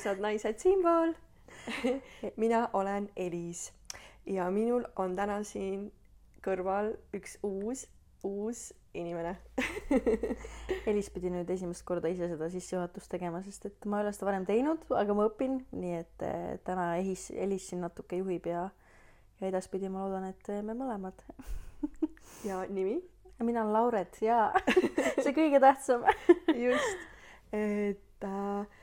ausad naised siinpool. mina olen Elis ja minul on täna siin kõrval üks uus, uus inimene. Elis pidi nüüd esimest korda ise seda sissejuhatust tegema, sest et ma ei ole seda varem teinud, aga ma õpin, nii et eh, täna Elis, Elis siin natuke juhib ja, ja edaspidi ma loodan, et me mõlemad. Ja nimi? mina olen Lauret ja see kõige tähtsam. Just, et äh,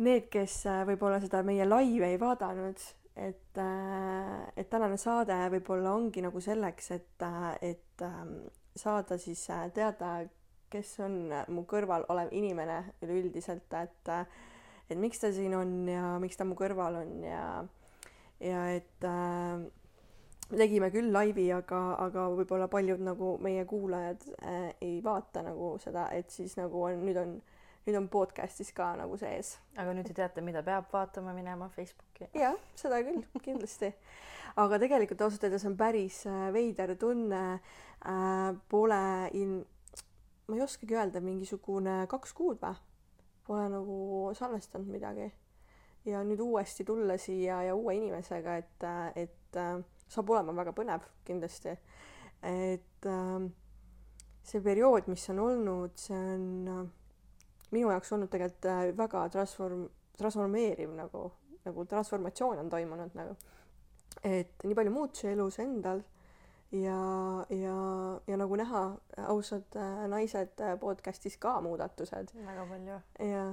need, kes äh, võib-olla seda meie laivi ei vaadanud, et äh,, et tänane saade võib-olla ongi nagu selleks, et äh,, et äh, saada siis äh, teada, kes on äh, mu kõrval olev inimene üleüldiselt, et äh, et miks ta siin on ja miks ta mu kõrval on ja ja et äh, me tegime küll laivi, aga, aga võib-olla paljud nagu meie kuulajad äh, ei vaata nagu seda, et siis nagu on, nüüd on, nüüd on podcast'is ka nagu sees. aga nüüd te teate, mida peab vaatama minema Facebooki. jah, seda küll, kindlasti. aga tegelikult ausalt öeldes on päris äh, veider tunne äh,. Pole in-, ma ei oskagi öelda, mingisugune kaks kuud või? Pole nagu salvestanud midagi. ja nüüd uuesti tulla siia ja uue inimesega, et, et äh, saab olema väga põnev kindlasti. et äh, see periood, mis on olnud, see on äh, minu jaoks olnud tegelikult äh, väga transform-, transformeeriv nagu, nagu transformatsioon on toimunud nagu. et nii palju muutusi elus endal ja, ja, ja nagu näha, ausad äh, naised äh, podcast'is ka muudatused. väga palju. ja,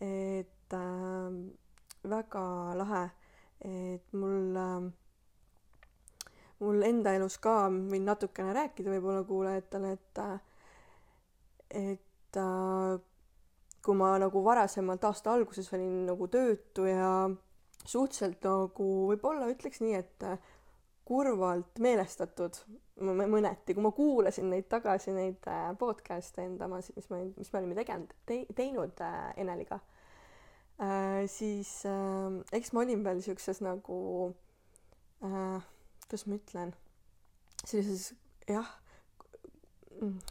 et äh, väga lahe, et mul äh, mul enda elus ka võin natukene rääkida võib-olla kuulajatele, et et kui ma nagu varasemalt aasta alguses olin nagu töötu ja suhteliselt nagu võib-olla ütleks nii, et kurvalt meelestatud mõneti, kui ma kuulasin neid tagasi, neid podcast'e enda, mis me, mis me olime tegenud te,, teinud Eneliga, siis äh, eks ma olin veel siukses nagu äh, kuidas ma ütlen, sellises jah,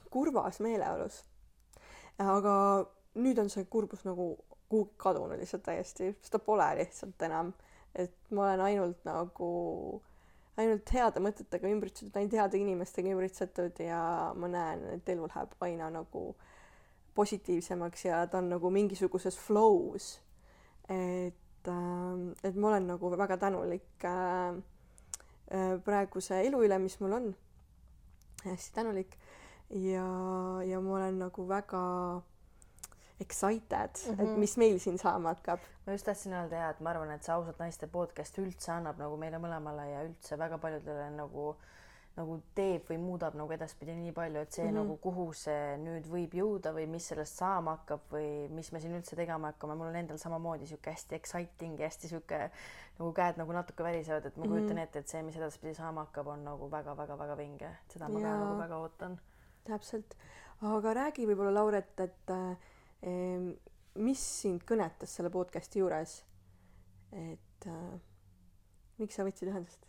kurvas meeleolus. aga nüüd on see kurbus nagu kuhugi kadunud lihtsalt täiesti, seda pole lihtsalt enam. et ma olen ainult nagu, ainult heade mõtetega ümbritsetud, ainult heade inimestega ümbritsetud ja ma näen, et elu läheb aina nagu positiivsemaks ja ta on nagu mingisuguses flow's. et, ähm, et ma olen nagu väga tänulik äh, Äh, praeguse elu üle, mis mul on. hästi tänulik ja, ja ma olen nagu väga excited mm, -hmm. et mhm. mis meil siin saama hakkab. ma just tahtsin öelda ja, et ma arvan, et see ausalt naiste podcast üldse annab nagu meile mõlemale ja üldse väga paljudele nagu nagu teeb või muudab nagu edaspidi nii palju, et see mm -hmm. nagu, kuhu see nüüd võib jõuda või mis sellest saama hakkab või mis me siin üldse tegema hakkame, mul on endal samamoodi sihuke hästi exciting ja hästi sihuke nagu käed nagu natuke värisevad, et ma mm -hmm. kujutan ette, et see, mis edaspidi saama hakkab, on nagu väga-väga-väga vinge, seda ma ja, ka nagu väga ootan. täpselt, aga räägi võib-olla Lauret, et äh, mis sind kõnetas selle podcast'i juures? et äh, miks sa võtsid ühendust?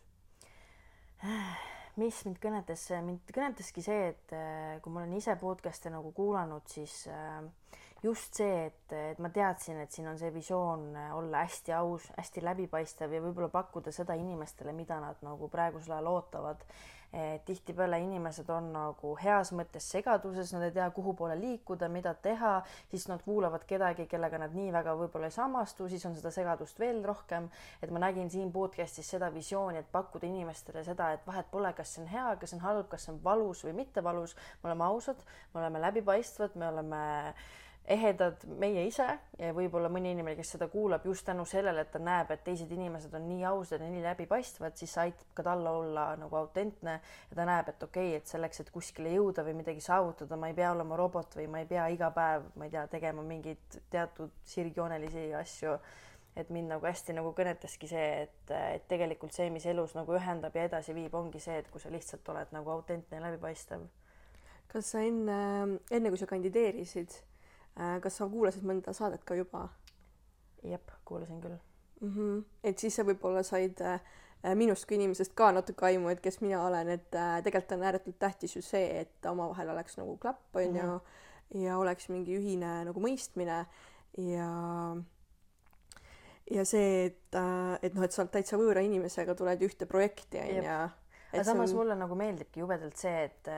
mis mind kõnetas, mind kõnetaski see, et äh, kui ma olen ise podcast'e nagu kuulanud, siis äh, just see, et, et ma teadsin, et siin on see visioon äh, olla hästi aus, hästi läbipaistev ja võib-olla pakkuda seda inimestele, mida nad nagu praegusel ajal ootavad tihtipeale inimesed on nagu heas mõttes segaduses, nad ei tea, kuhu poole liikuda, mida teha, siis nad kuulavad kedagi, kellega nad nii väga võib-olla ei samastu, siis on seda segadust veel rohkem. et ma nägin siin podcast'is seda visiooni, et pakkuda inimestele seda, et vahet pole, kas see on hea, kas see on halb, kas see on valus või mitte valus, me oleme ausad, me oleme läbipaistvad, me oleme äh, ehedad meie ise ja võib-olla mõni inimene, kes seda kuulab just tänu sellele, et ta näeb, et teised inimesed on nii ausad ja nii läbipaistvad, siis see aitab ka talle olla nagu autentne ja ta näeb, et okei okay,, et selleks, et kuskile jõuda või midagi saavutada, ma ei pea olema robot või ma ei pea iga päev, ma ei tea, tegema mingeid teatud sirgjoonelisi asju. et mind nagu hästi nagu kõnetaski see, et, et tegelikult see, mis elus nagu ühendab ja edasi viib, ongi see, et kui sa lihtsalt oled nagu autentne ja läbipaistev. kas sa enne, enne kui sa kandideerisid kas sa kuulasid mõnda saadet ka juba? jep, kuulasin küll mm. -hmm. et siis sa võib-olla said äh, minust kui inimesest ka natuke aimu, et kes mina olen, et äh, tegelikult on ääretult tähtis ju see, et omavahel oleks nagu klapp, onju mm -hmm.. ja oleks mingi ühine nagu mõistmine ja ja see, et, äh, et noh, et sa oled täitsa võõra inimesega, tuled ühte projekti onju aga samas on... mulle nagu meeldibki jubedalt see, et,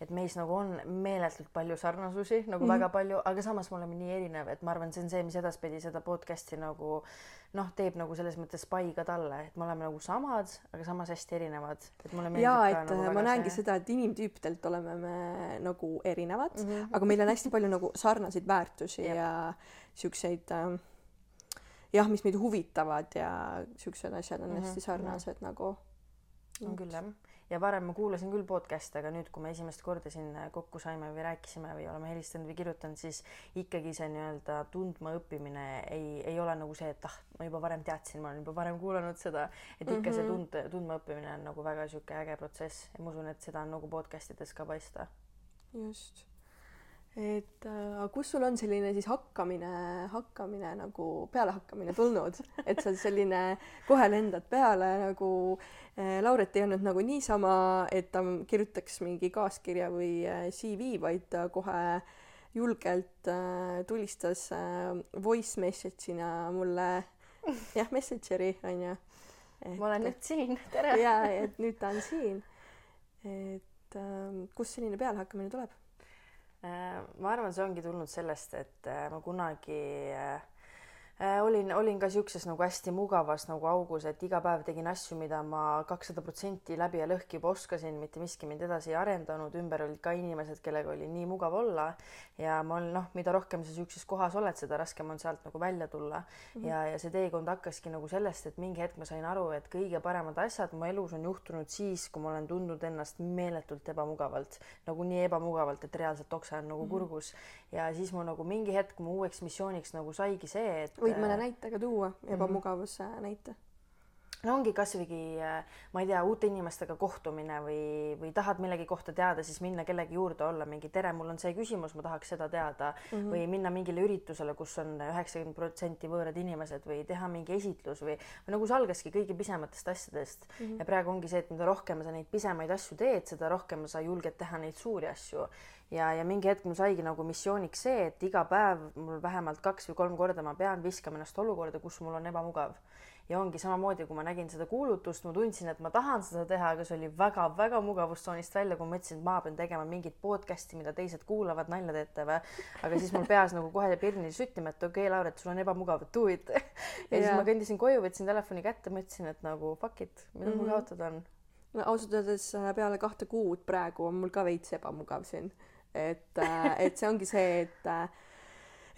et meis nagu on meeletult palju sarnasusi nagu mm -hmm. väga palju, aga samas me oleme nii erinev, et ma arvan, see on see, mis edaspidi seda podcast'i nagu noh, teeb nagu selles mõttes pai ka talle, et me oleme nagu samad, aga samas hästi erinevad, et mulle meeldib ja, et nagu ma näengi see... seda, et inimtüüpidelt oleme me nagu erinevad mm, -hmm. aga meil on hästi palju nagu sarnaseid väärtusi Jep. ja siukseid äh, jah, mis meid huvitavad ja siuksed asjad on mm -hmm. hästi sarnased mm -hmm. nagu on küll jah, ja varem ma kuulasin küll podcast'e, aga nüüd, kui me esimest korda siin kokku saime või rääkisime või oleme helistanud või kirjutanud, siis ikkagi see nii-öelda tundmaõppimine ei, ei ole nagu see, et ah, ma juba varem teadsin, ma olen juba varem kuulanud seda, et ikka mm -hmm. see mhm. tund, tundmaõppimine on nagu väga sihuke äge protsess ja ma usun, et seda on nagu podcast ides ka paista. just et äh, kus sul on selline siis hakkamine, hakkamine nagu pealehakkamine tulnud, et sa selline kohe lendad peale nagu äh, Lauret ei olnud nagu niisama, et ta kirjutaks mingi kaaskirja või äh, CV, vaid ta kohe julgelt äh, tulistas äh, voice message'ina mulle jah, Messengeri onju. ma olen nüüd siin, tere. ja, et nüüd ta on siin. et äh, kust selline pealehakkamine tuleb? Äh, ma arvan, see ongi tulnud sellest, et äh, ma kunagi äh, olin, olin ka siukses nagu hästi mugavas nagu augus, et iga päev tegin asju, mida ma kakssada protsenti läbi ja lõhki juba oskasin, mitte miski mind edasi ei arendanud, ümber olid ka inimesed, kellega oli nii mugav olla ja ma olen noh, mida rohkem sa siukses kohas oled, seda raskem on sealt nagu välja tulla mm. -hmm. ja, ja see teekond hakkaski nagu sellest, et mingi hetk ma sain aru, et kõige paremad asjad mu elus on juhtunud siis, kui ma olen tundnud ennast meeletult ebamugavalt, nagu nii ebamugavalt, et reaalselt oksan nagu mm -hmm. kurgus ja siis mu nagu mingi hetk mu uueks missiooniks nagu saigi see, et võid mõne näite ka tuua, ebamugavuse mm -hmm. näite? no ongi kasvõigi, äh, ma ei tea, uute inimestega kohtumine või, või tahad millegi kohta teada, siis minna kellegi juurde olla mingi tere, mul on see küsimus, ma tahaks seda teada mm -hmm. või minna mingile üritusele, kus on üheksakümmend protsenti võõrad inimesed või teha mingi esitlus või, või nagu see algaski kõige pisematest asjadest mm. -hmm. ja praegu ongi see, et mida rohkem sa neid pisemaid asju teed, seda rohkem sa julged teha neid suuri asju ja, ja mingi hetk mul saigi nagu missiooniks see, et iga päev mul vähemalt kaks või kolm korda ma pean viskama ennast olukorda, kus mul on ebamugav. ja ongi samamoodi, kui ma nägin seda kuulutust, ma tundsin, et ma tahan seda teha, aga see oli väga-väga mugavustsoonist välja, kui ma mõtlesin, et ma pean tegema mingit podcast'i, mida teised kuulavad, nalja teete või. aga siis mul peas nagu kohe pirni süttima, et okei okay,, Lauret, sul on ebamugav, do it ja yeah. siis ma kõndisin koju, võtsin telefoni kätte, mõtlesin, et nagu fuck it, mida mm -hmm. mul kaotada on no ausalt öeldes äh, peale kahte kuud praegu on mul ka veits ebamugav siin et, äh, et see ongi see, et äh,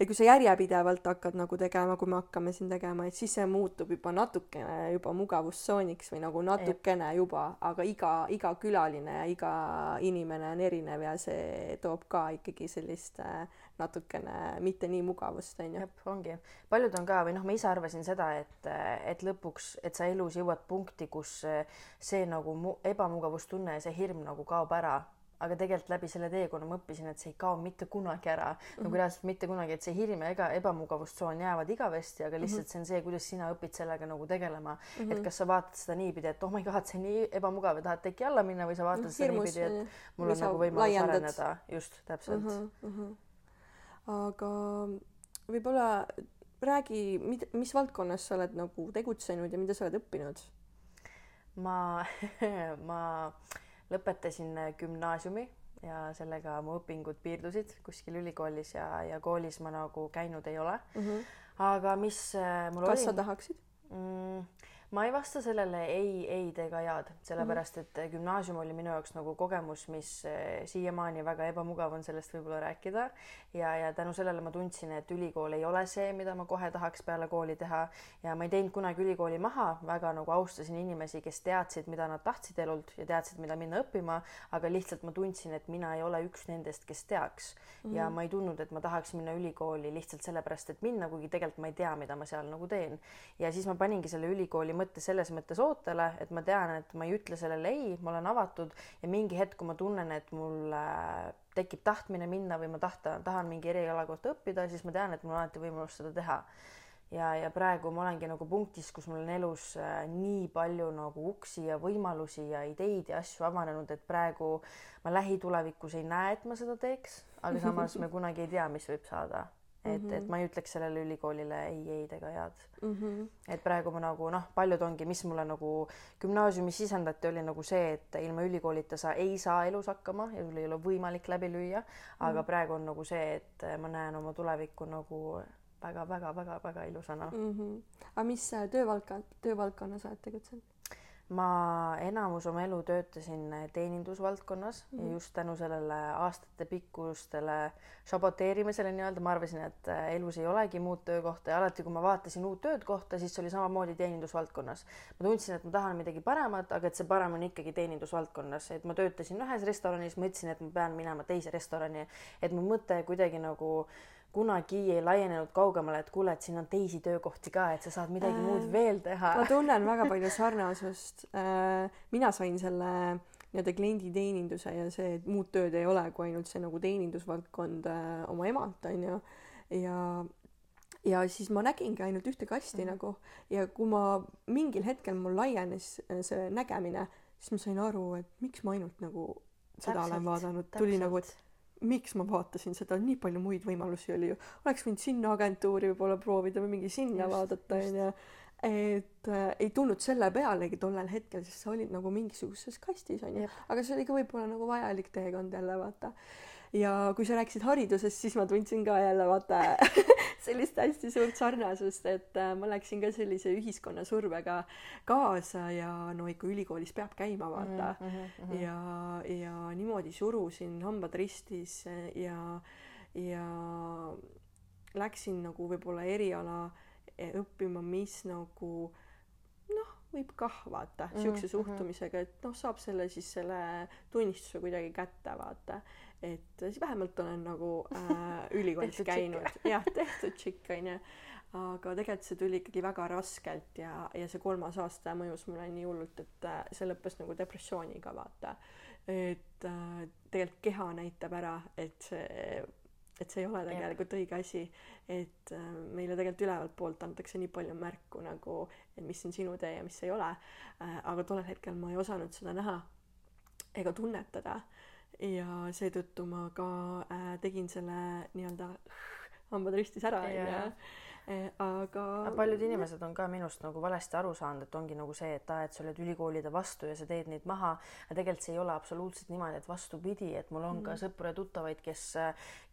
et kui sa järjepidevalt hakkad nagu tegema, kui me hakkame siin tegema, et siis see muutub juba natukene juba mugavustsooniks või nagu natukene juba, aga iga, iga külaline ja iga inimene on erinev ja see toob ka ikkagi sellist äh, natukene mitte nii mugavust, onju. ongi. paljud on ka või noh, ma ise arvasin seda, et, et lõpuks, et sa elus jõuad punkti, kus see nagu ebamugavustunne ja see hirm nagu kaob ära aga tegelikult läbi selle teekonna ma õppisin, et see ei kao mitte kunagi ära mm, -hmm. nagu reaalselt mitte kunagi, et see hirm ja ega ebamugavustsoon jäävad igavesti, aga lihtsalt mm -hmm. see on see, kuidas sina õpid sellega nagu tegelema mm. -hmm. et kas sa vaatad seda niipidi, et oh my god, see on nii ebamugav ja tahad teki alla minna või sa vaatad mm -hmm. seda niipidi, et mul on nagu võimalus laiendad. areneda, just täpselt mm. -hmm. Mm aga võib-olla räägi, mis valdkonnas sa oled nagu tegutsenud ja mida sa oled õppinud? ma ma lõpetasin äh, gümnaasiumi ja sellega mu õpingud piirdusid kuskil ülikoolis ja, ja koolis ma nagu käinud ei ole mm. -hmm. aga mis äh, mul kas oli? sa tahaksid mm,? Ma ei vasta sellele ei, ei-d ega jaa-d, sellepärast et gümnaasium oli minu jaoks nagu kogemus, mis eh, siiamaani väga ebamugav on sellest võib-olla rääkida ja, ja tänu sellele ma tundsin, et ülikool ei ole see, mida ma kohe tahaks peale kooli teha ja ma ei teinud kunagi ülikooli maha, väga nagu austasin inimesi, kes teadsid, mida nad tahtsid elult ja teadsid, mida minna õppima, aga lihtsalt ma tundsin, et mina ei ole üks nendest, kes teaks mm -hmm. ja ma ei tundnud, et ma tahaks minna ülikooli lihtsalt sellepärast, et minna, kuigi tegelikult ma ei tea, mida ma seal nagu teen. ja siis ma paningi selle ülikooli mõtte selles mõttes ootele, et ma tean, et ma ei ütle sellele ei, ma olen avatud ja mingi hetk, kui ma tunnen, et mul tekib tahtmine minna või ma tahta, tahan mingi eriala kohta õppida, siis ma tean, et mul on alati võimalus seda teha. ja, ja praegu ma olengi nagu punktis, kus mul on elus äh, nii palju nagu uksi ja võimalusi ja ideid ja asju avanenud, et praegu ma lähitulevikus ei näe, et ma seda teeks, aga samas me kunagi ei tea, mis võib saada et mm, -hmm. et ma ei ütleks sellele ülikoolile ei, ei-d ega head mm. -hmm. et praegu ma nagu noh, paljud ongi, mis mulle nagu gümnaasiumis sisendati, oli nagu see, et ilma ülikoolita sa ei saa elus hakkama ja sul ei ole võimalik läbi lüüa. aga mm -hmm. praegu on nagu see, et ma näen oma tulevikku nagu väga-väga-väga-väga ilusana mm. -hmm. aga mis töövaldkond, töövaldkonnas oled tegutsenud? Ma enamus oma elu töötasin teenindusvaldkonnas mm -hmm. ja mhm. just tänu sellele aastatepikkustele šaboteerimisele nii-öelda ma arvasin, et äh, elus ei olegi muud töökohta ja alati, kui ma vaatasin uut töökohta, siis oli samamoodi teenindusvaldkonnas. ma tundsin, et ma tahan midagi paremat, aga et see parem on ikkagi teenindusvaldkonnas, et ma töötasin ühes restoranis, mõtlesin, et ma pean minema teise restorani, et mu mõte kuidagi nagu äh, kunagi ei laienenud kaugemale, et kuule, et siin on teisi töökohti ka, et sa saad midagi äh, muud veel teha. ma tunnen väga palju sarnasust äh,. mina sain selle nii-öelda klienditeeninduse ja see, et muud tööd ei ole, kui ainult see nagu teenindusvaldkond äh, oma emalt onju ja ja siis ma nägingi ainult ühte kasti mm. nagu ja kui ma mingil hetkel mul laienes äh, see nägemine, siis ma sain aru, et miks ma ainult nagu seda täpselt, olen vaadanud, tuli nagu, et miks ma vaatasin seda, nii palju muid võimalusi oli ju, oleks võinud sinna agentuuri võib-olla proovida või mingi sinna just, vaadata onju. et äh, ei tulnud selle pealegi tollel hetkel, sest sa olid nagu mingisuguses kastis onju, aga see oli ka võib-olla nagu vajalik teekond jälle vaata. Ja kui sa rääkisid haridusest, siis ma tundsin ka jälle vaata sellist hästi suurt sarnasust, et äh, ma läksin ka sellise ühiskonna survega kaasa ja no ikka ülikoolis peab käima vaata mm -hmm. ja, ja niimoodi surusin hambad ristis ja, ja läksin nagu võib-olla eriala e, õppima, mis nagu noh, võib kah vaata siukse mm -hmm. suhtumisega, et noh, saab selle siis selle tunnistuse kuidagi kätte vaata et siis vähemalt olen nagu äh, ülikoolis käinud, jah, tehtud tšikk onju, aga tegelikult see tuli ikkagi väga raskelt ja, ja see kolmas aasta mõjus mulle nii hullult, et äh, see lõppes nagu depressiooniga vaata. et äh, tegelikult keha näitab ära, et see et see ei ole tegelikult õige asi, et äh, meile tegelikult ülevalt poolt antakse nii palju märku nagu, et mis on sinu tee ja mis ei ole. Äh,. aga tollel hetkel ma ei osanud seda näha ega tunnetada ja seetõttu ma ka äh, tegin selle nii-öelda hambad ristis ära onju Eh, aga paljud inimesed on ka minust nagu valesti aru saanud, et ongi nagu see, et aa, et sa oled ülikoolide vastu ja sa teed neid maha. aga tegelikult see ei ole absoluutselt niimoodi, et vastupidi, et mul on mm. ka sõpru ja tuttavaid, kes,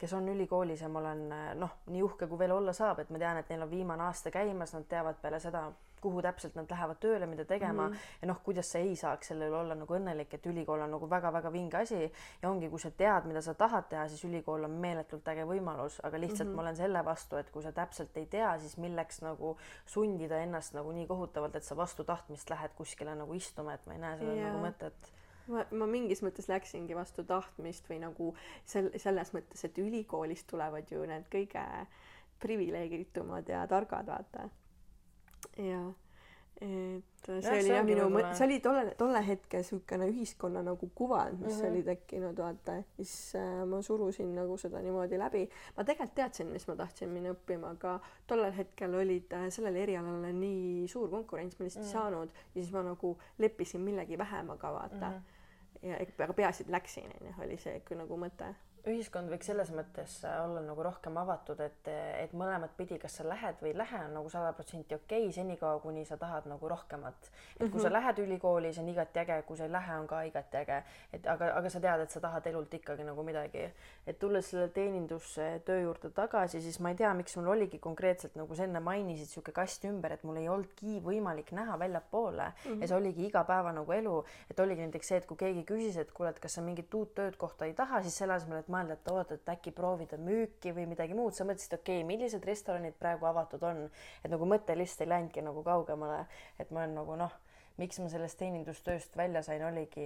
kes on ülikoolis ja ma olen noh, nii uhke, kui veel olla saab, et ma tean, et neil on viimane aasta käimas, nad teavad peale seda kuhu täpselt nad lähevad tööle, mida tegema mm -hmm. ja noh, kuidas sa ei saaks selle üle olla nagu õnnelik, et ülikool on nagu väga-väga vinge asi ja ongi, kui sa tead, mida sa tahad teha, siis ülikool on meeletult äge võimalus, aga lihtsalt mm -hmm. ma olen selle vastu, et kui sa täpselt ei tea, siis milleks nagu sundida ennast nagu nii kohutavalt, et sa vastu tahtmist lähed kuskile nagu istuma, et ma ei näe sellel yeah. nagu mõtet ma, ma mingis mõttes läksingi vastu tahtmist või nagu sel-, selles mõttes, et ülikoolist tulevad ju need kõige privileegitumad ja targad, vaata jaa, et see ja, oli jah minu mõte, see oli tolle, tolle hetke niisugune ühiskonna nagu kuvand, mis mm -hmm. oli tekkinud, vaata, siis äh, ma surusin nagu seda niimoodi läbi. ma tegelikult teadsin, mis ma tahtsin minna õppima, aga tollel hetkel olid äh, sellel erialal nii suur konkurents, ma lihtsalt mm -hmm. ei saanud ja siis ma nagu leppisin millegi vähemaga, vaata mm. -hmm. ja aga peaasi, et läksin, onju, oli see ikka nagu mõte ühiskond võiks selles mõttes äh, olla nagu rohkem avatud, et, et mõlemat pidi, kas sa lähed või ei lähe, on nagu sada protsenti okei okay,, senikaua kuni sa tahad nagu rohkemat. et kui mm -hmm. sa lähed ülikooli, see on igati äge, kui sa ei lähe, on ka igati äge, et aga, aga sa tead, et sa tahad elult ikkagi nagu midagi. et tulles selle teenindustöö juurde tagasi, siis ma ei tea, miks mul oligi konkreetselt nagu sa enne mainisid, sihuke kast ümber, et mul ei olnudki võimalik näha väljapoole mm -hmm. ja see oligi iga päeva nagu elu, et oligi näiteks see, et kui keegi küsis, et kuule, et kas sa mingit uut tööd kohta ei taha, siis selle asemel, et mõelda, et oot, et äkki proovida müüki või midagi muud, sa mõtlesid, okei okay,, millised restoranid praegu avatud on, et nagu mõte lihtsalt ei läinudki nagu kaugemale, et ma olen nagu noh, miks ma sellest teenindustööst välja sain, oligi,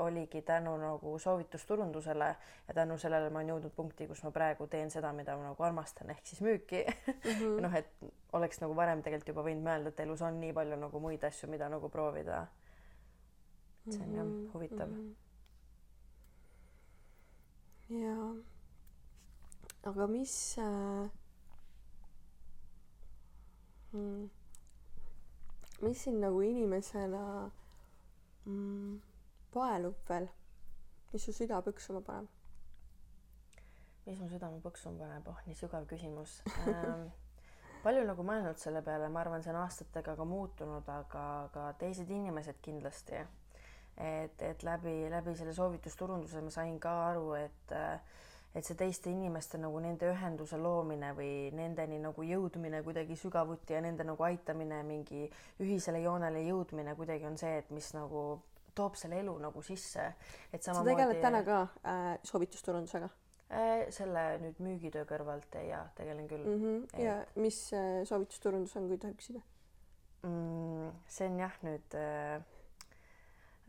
oligi tänu nagu soovitusturundusele ja tänu sellele ma olen jõudnud punkti, kus ma praegu teen seda, mida ma nagu armastan, ehk siis müüki mm -hmm. noh, et oleks nagu varem tegelikult juba võinud mõelda, et elus on nii palju nagu muid asju, mida nagu proovida. see on jah mhm, huvitav mm. -hmm jaa. aga mis äh, mm. mis sind nagu inimesena mm, paelub veel, mis su süda põksuma paneb? mis mu südame põksuma paneb, oh nii sügav küsimus ähm, palju nagu mõelnud selle peale, ma arvan, see on aastatega ka muutunud, aga ka teised inimesed kindlasti. Et, et läbi, läbi selle soovitusturunduse ma sain ka aru, et et see teiste inimeste nagu nende ühenduse loomine või nendeni nagu jõudmine kuidagi sügavuti ja nende nagu aitamine, mingi ühisele joonele jõudmine kuidagi on see, et mis nagu toob selle elu nagu sisse. et samamoodi. sa tegeled täna ka äh, soovitusturundusega? Äh, selle nüüd müügitöö kõrvalt ja tegelen küll mm. -hmm. ja mis äh, soovitusturundus on, kui tohib küsida mm,? see on jah nüüd äh,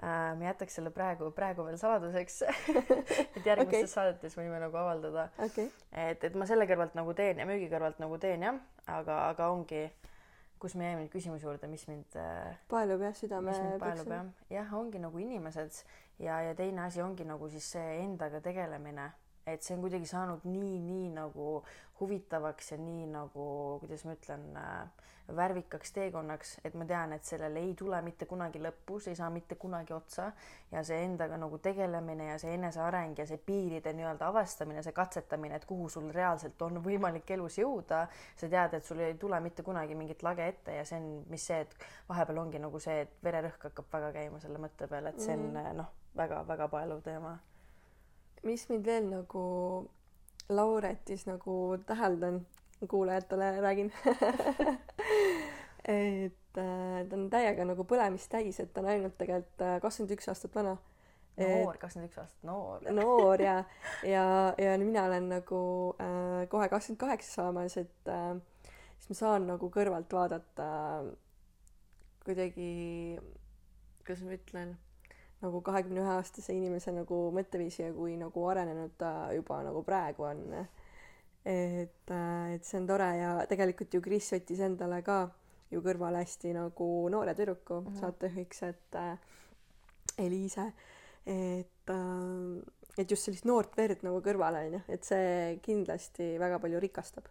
äh, ma jätaks selle praegu, praegu veel saladuseks. Et järgmistes okay. saadetes võime nagu avaldada. Okay.. et, et ma selle kõrvalt nagu teen ja müügi kõrvalt nagu teen jah, aga, aga ongi, kus me jäime küsimuse juurde, mis mind äh, paelub jah, südame paelub jah, jah, ongi nagu inimesed. Ja, ja teine asi ongi nagu siis see endaga tegelemine et see on kuidagi saanud nii, nii nagu huvitavaks ja nii nagu, kuidas ma ütlen äh,, värvikaks teekonnaks, et ma tean, et sellel ei tule mitte kunagi lõppu, see ei saa mitte kunagi otsa. Ja see endaga nagu tegelemine ja see eneseareng ja see piiride nii-öelda avastamine, see katsetamine, et kuhu sul reaalselt on võimalik elus jõuda, sa tead, et sul ei tule mitte kunagi mingit lage ette ja see on, mis see, et vahepeal ongi nagu see, et vererõhk hakkab väga käima selle mõtte peale, et see on mm noh, väga-väga paeluv teema mis mind veel nagu Lauretis nagu täheldan, kuulajatele räägin et äh, ta on täiega nagu põlemist täis, et ta on ainult tegelikult äh, kakskümmend üks aastat vana. noor, kakskümmend üks aastat noor. noor ja, ja, ja mina olen nagu äh, kohe kakskümmend kaheksa saamas, et äh, siis ma saan nagu kõrvalt vaadata kuidagi, kuidas ma ütlen nagu kahekümne ühe aastase inimese nagu mõtteviisi ja kui nagu arenenud ta juba nagu praegu on. et, äh, et see on tore ja tegelikult ju Kris võttis endale ka ju kõrvale hästi nagu noore tüdruku mm -hmm. saatejuhiks, et äh, Eliise, et äh, et just sellist noort verd nagu kõrvale onju, et see kindlasti väga palju rikastab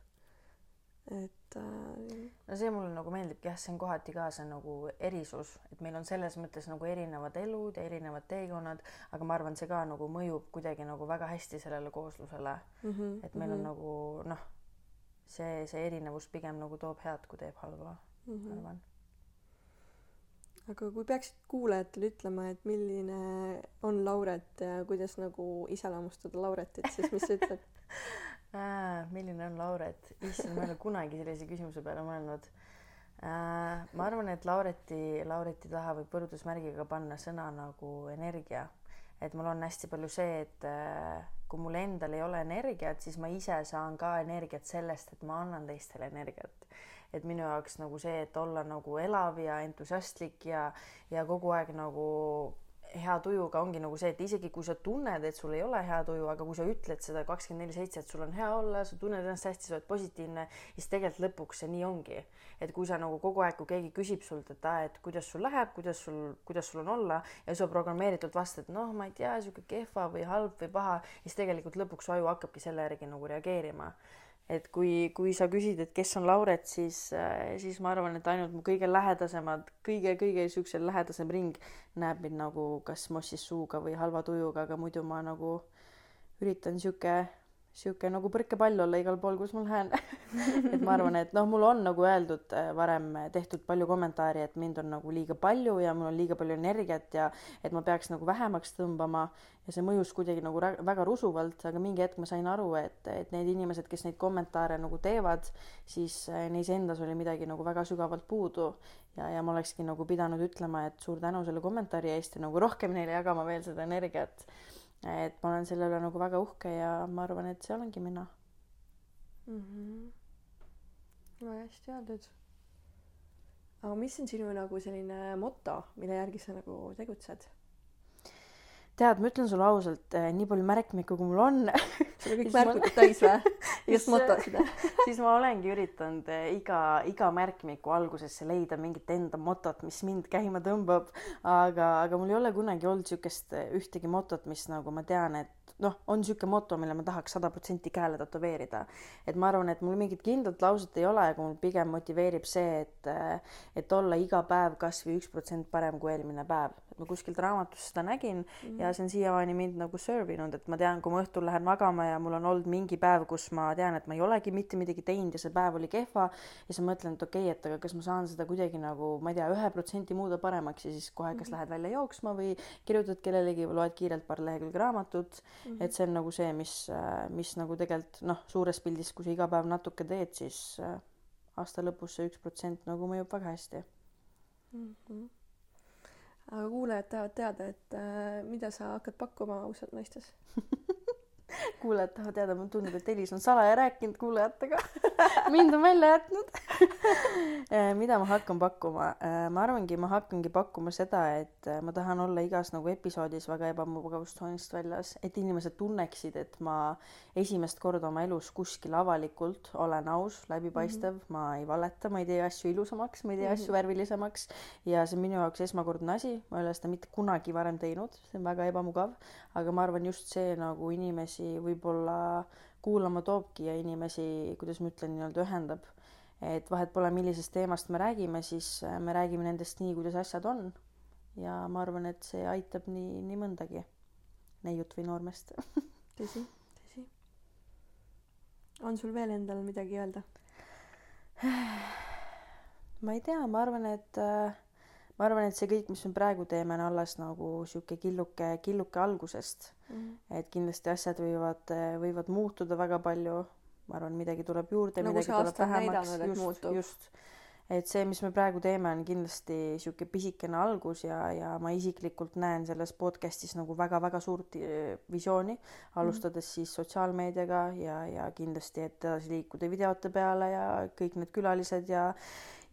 et äh.... no see mulle nagu meeldibki jah, see on kohati ka see nagu erisus, et meil on selles mõttes nagu erinevad elud ja erinevad teekonnad, aga ma arvan, see ka nagu mõjub kuidagi nagu väga hästi sellele kooslusele mm. -hmm, et meil mm -hmm. on mhm. nagu noh, see, see erinevus pigem nagu toob head, kui teeb halba mm, -hmm. ma arvan aga kui peaksid kuulajatele ütlema, et milline on Lauret ja kuidas nagu iseloomustada Lauretit, siis mis sa ütled äh,? milline on Lauret? issand, ma ei ole kunagi sellise küsimuse peale mõelnud äh,. ma arvan, et Laureti, Laureti taha võib võrdusmärgiga panna sõna nagu energia. et mul on hästi palju see, et äh, kui mul endal ei ole energiat, siis ma ise saan ka energiat sellest, et ma annan teistele energiat et minu jaoks nagu see, et olla nagu elav ja entusiastlik ja, ja kogu aeg nagu hea tujuga ongi nagu see, et isegi kui sa tunned, et sul ei ole hea tuju, aga kui sa ütled seda kakskümmend neli seitse, et sul on hea olla, sa tunned ennast hästi, sa oled positiivne, siis tegelikult lõpuks see nii ongi. et kui sa nagu kogu aeg, kui keegi küsib sult, et aa, et kuidas sul läheb, kuidas sul, kuidas sul on olla ja sa programmeeritult vastad, noh, ma ei tea, sihuke kehva või halb või paha, siis tegelikult lõpuks su aju hakkabki selle järgi nagu reageerima et kui, kui sa küsid, et kes on Lauret, siis, äh, siis ma arvan, et ainult mu kõige lähedasemad kõige,, kõige-kõige siuksem lähedasem ring näeb mind nagu kas mossis suuga või halva tujuga, aga muidu ma nagu üritan sihuke sihuke nagu põrkepall olla igal pool, kus ma lähen. Et ma arvan, et noh, mul on nagu öeldud äh, varem tehtud palju kommentaari, et mind on nagu liiga palju ja mul on liiga palju energiat ja et ma peaks nagu vähemaks tõmbama. Ja see mõjus kuidagi nagu väga rusuvalt, aga mingi hetk ma sain aru, et, et need inimesed, kes neid kommentaare nagu teevad, siis äh, neis endas oli midagi nagu väga sügavalt puudu. Ja, ja ma olekski nagu pidanud ütlema, et suur tänu selle kommentaari eest ja nagu rohkem neile jagama veel seda energiat et ma olen selle üle nagu väga uhke ja ma arvan, et see olengi mina mm. -hmm. väga hästi öeldud. aga mis on sinu nagu selline moto, mille järgi sa nagu tegutsed? Tead, ma ütlen sulle ausalt, eh, nii palju märkmikku, kui mul on sul on kõik märkmikud täis või? just motosid või? siis ma olengi üritanud eh, iga, iga märkmiku algusesse leida mingit enda motot, mis mind käima tõmbab. aga, aga mul ei ole kunagi olnud niisugust eh, ühtegi motot, mis nagu ma tean, et noh, on niisugune moto, mille ma tahaks sada protsenti käele tätoveerida. et ma arvan, et mul mingit kindlat lauset ei ole, aga mul pigem motiveerib see, et et olla iga päev kas või üks protsent parem kui eelmine päev. Et ma kuskilt raamatust seda nägin mm -hmm. ja see on siiamaani mind nagu serve inud, et ma tean, kui ma õhtul lähen magama ja mul on olnud mingi päev, kus ma tean, et ma ei olegi mitte midagi teinud ja see päev oli kehva ja siis ma mõtlen, et okei okay,, et aga kas ma saan seda kuidagi nagu, ma ei tea, ühe protsendi muuda paremaks ja siis kohe kas mm -hmm. lähed välja jooksma või kirjutad kellelegi või loed kiirelt paar lehekülge raamatut mm. -hmm. et see on nagu see, mis, mis nagu tegelikult noh, suures pildis, kui sa iga päev natuke teed, siis äh, aasta lõpus see üks protsent nagu mõjub väga hästi mm. -hmm. Aga kuulajad tahavad teada, et äh, mida sa hakkad pakkuma ausalt mõistes kuulajad tahavad teada, mulle tundub, et Elis on salaja rääkinud kuulajatega mind on välja jätnud mida ma hakkan pakkuma? Ma arvangi, ma hakkangi pakkuma seda, et ma tahan olla igas nagu episoodis väga ebamugavustsoonist väljas, et inimesed tunneksid, et ma esimest korda oma elus kuskil avalikult olen aus, läbipaistev mm, -hmm. ma ei valeta, ma ei tee asju ilusamaks, ma ei tee mm -hmm. asju värvilisemaks ja see on minu jaoks esmakordne asi, ma ei ole seda mitte kunagi varem teinud, see on väga ebamugav, aga ma arvan, just see nagu inimesi võib-olla kuulama toobki ja inimesi, kuidas ma ütlen, nii-öelda ühendab. et vahet pole, millisest teemast me räägime, siis äh, me räägime nendest nii, kuidas asjad on. ja ma arvan, et see aitab nii, nii mõndagi neiut või noormeest tõsi, tõsi. on sul veel endal midagi öelda? ma ei tea, ma arvan, et äh, ma arvan, et see kõik, mis me praegu teeme, on alles nagu sihuke killuke, killuke algusest mm. -hmm. et kindlasti asjad võivad, võivad muutuda väga palju. ma arvan, midagi tuleb juurde nagu, midagi tuleb vähemaks. just, just. et see, mis me praegu teeme, on kindlasti sihuke pisikene algus ja, ja ma isiklikult näen selles podcast'is nagu väga-väga suurt eh, visiooni, alustades mm -hmm. siis sotsiaalmeediaga ja, ja kindlasti, et edasi liikuda videote peale ja kõik need külalised ja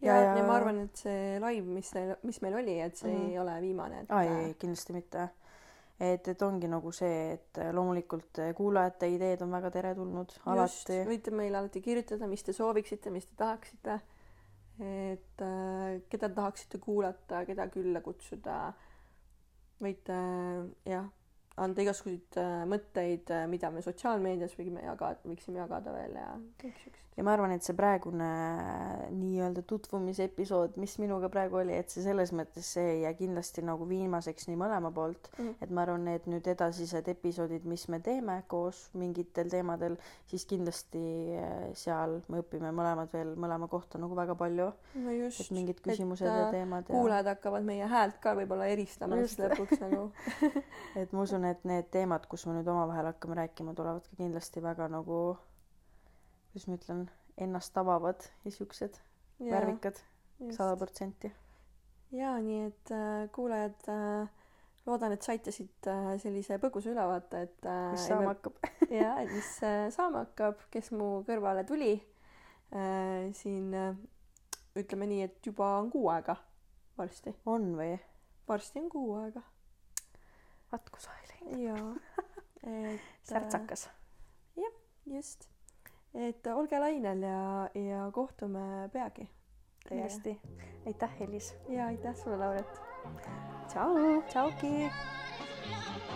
ja, ja, ja ma arvan, et see live, mis, mis meil oli, et see mm -hmm. ei ole viimane et.... aa ei, ei kindlasti mitte. et, et ongi nagu see, et loomulikult kuulajate ideed on väga teretulnud alati. võite meile alati kirjutada, mis te sooviksite, mis te tahaksite. et äh, keda tahaksite kuulata, keda külla kutsuda. võite jah anda igasuguseid äh, mõtteid, äh, mida me sotsiaalmeedias võime jagada, võiksime jagada veel ja kõik siuksed. ja ma arvan, et see praegune äh, nii-öelda tutvumise episood, mis minuga praegu oli, et see selles mõttes see ei jää kindlasti nagu viimaseks nii mõlema poolt mm, -hmm. et ma arvan, et nüüd edasised episoodid, mis me teeme koos mingitel teemadel, siis kindlasti seal me õpime mõlemad veel mõlema kohta nagu väga palju. no just. et mingid küsimused et, ja teemad. kuulajad ja... hakkavad meie häält ka võib-olla eristama siis lõpuks nagu et ma usun, et need teemad, kus me nüüd omavahel hakkame rääkima, tulevad ka kindlasti väga nagu, kuidas ma ütlen, ennast avavad ja siuksed värvikad, sada protsenti. ja nii, et äh, kuulajad äh,, loodan, et saite siit äh, sellise põgusa ülevaate, et äh, mis saama hakkab ja, et mis äh, saama hakkab, kes mu kõrvale tuli äh, siin äh, ütleme nii, et juba on kuu aega varsti. on või? varsti on kuu aega vaat kus aeg läinud. jaa, et särtsakas. Äh, jah, just. et olge lainel ja, ja kohtume peagi. täiesti. aitäh, Elis. ja aitäh sulle, Lauret. tšau. tšauki.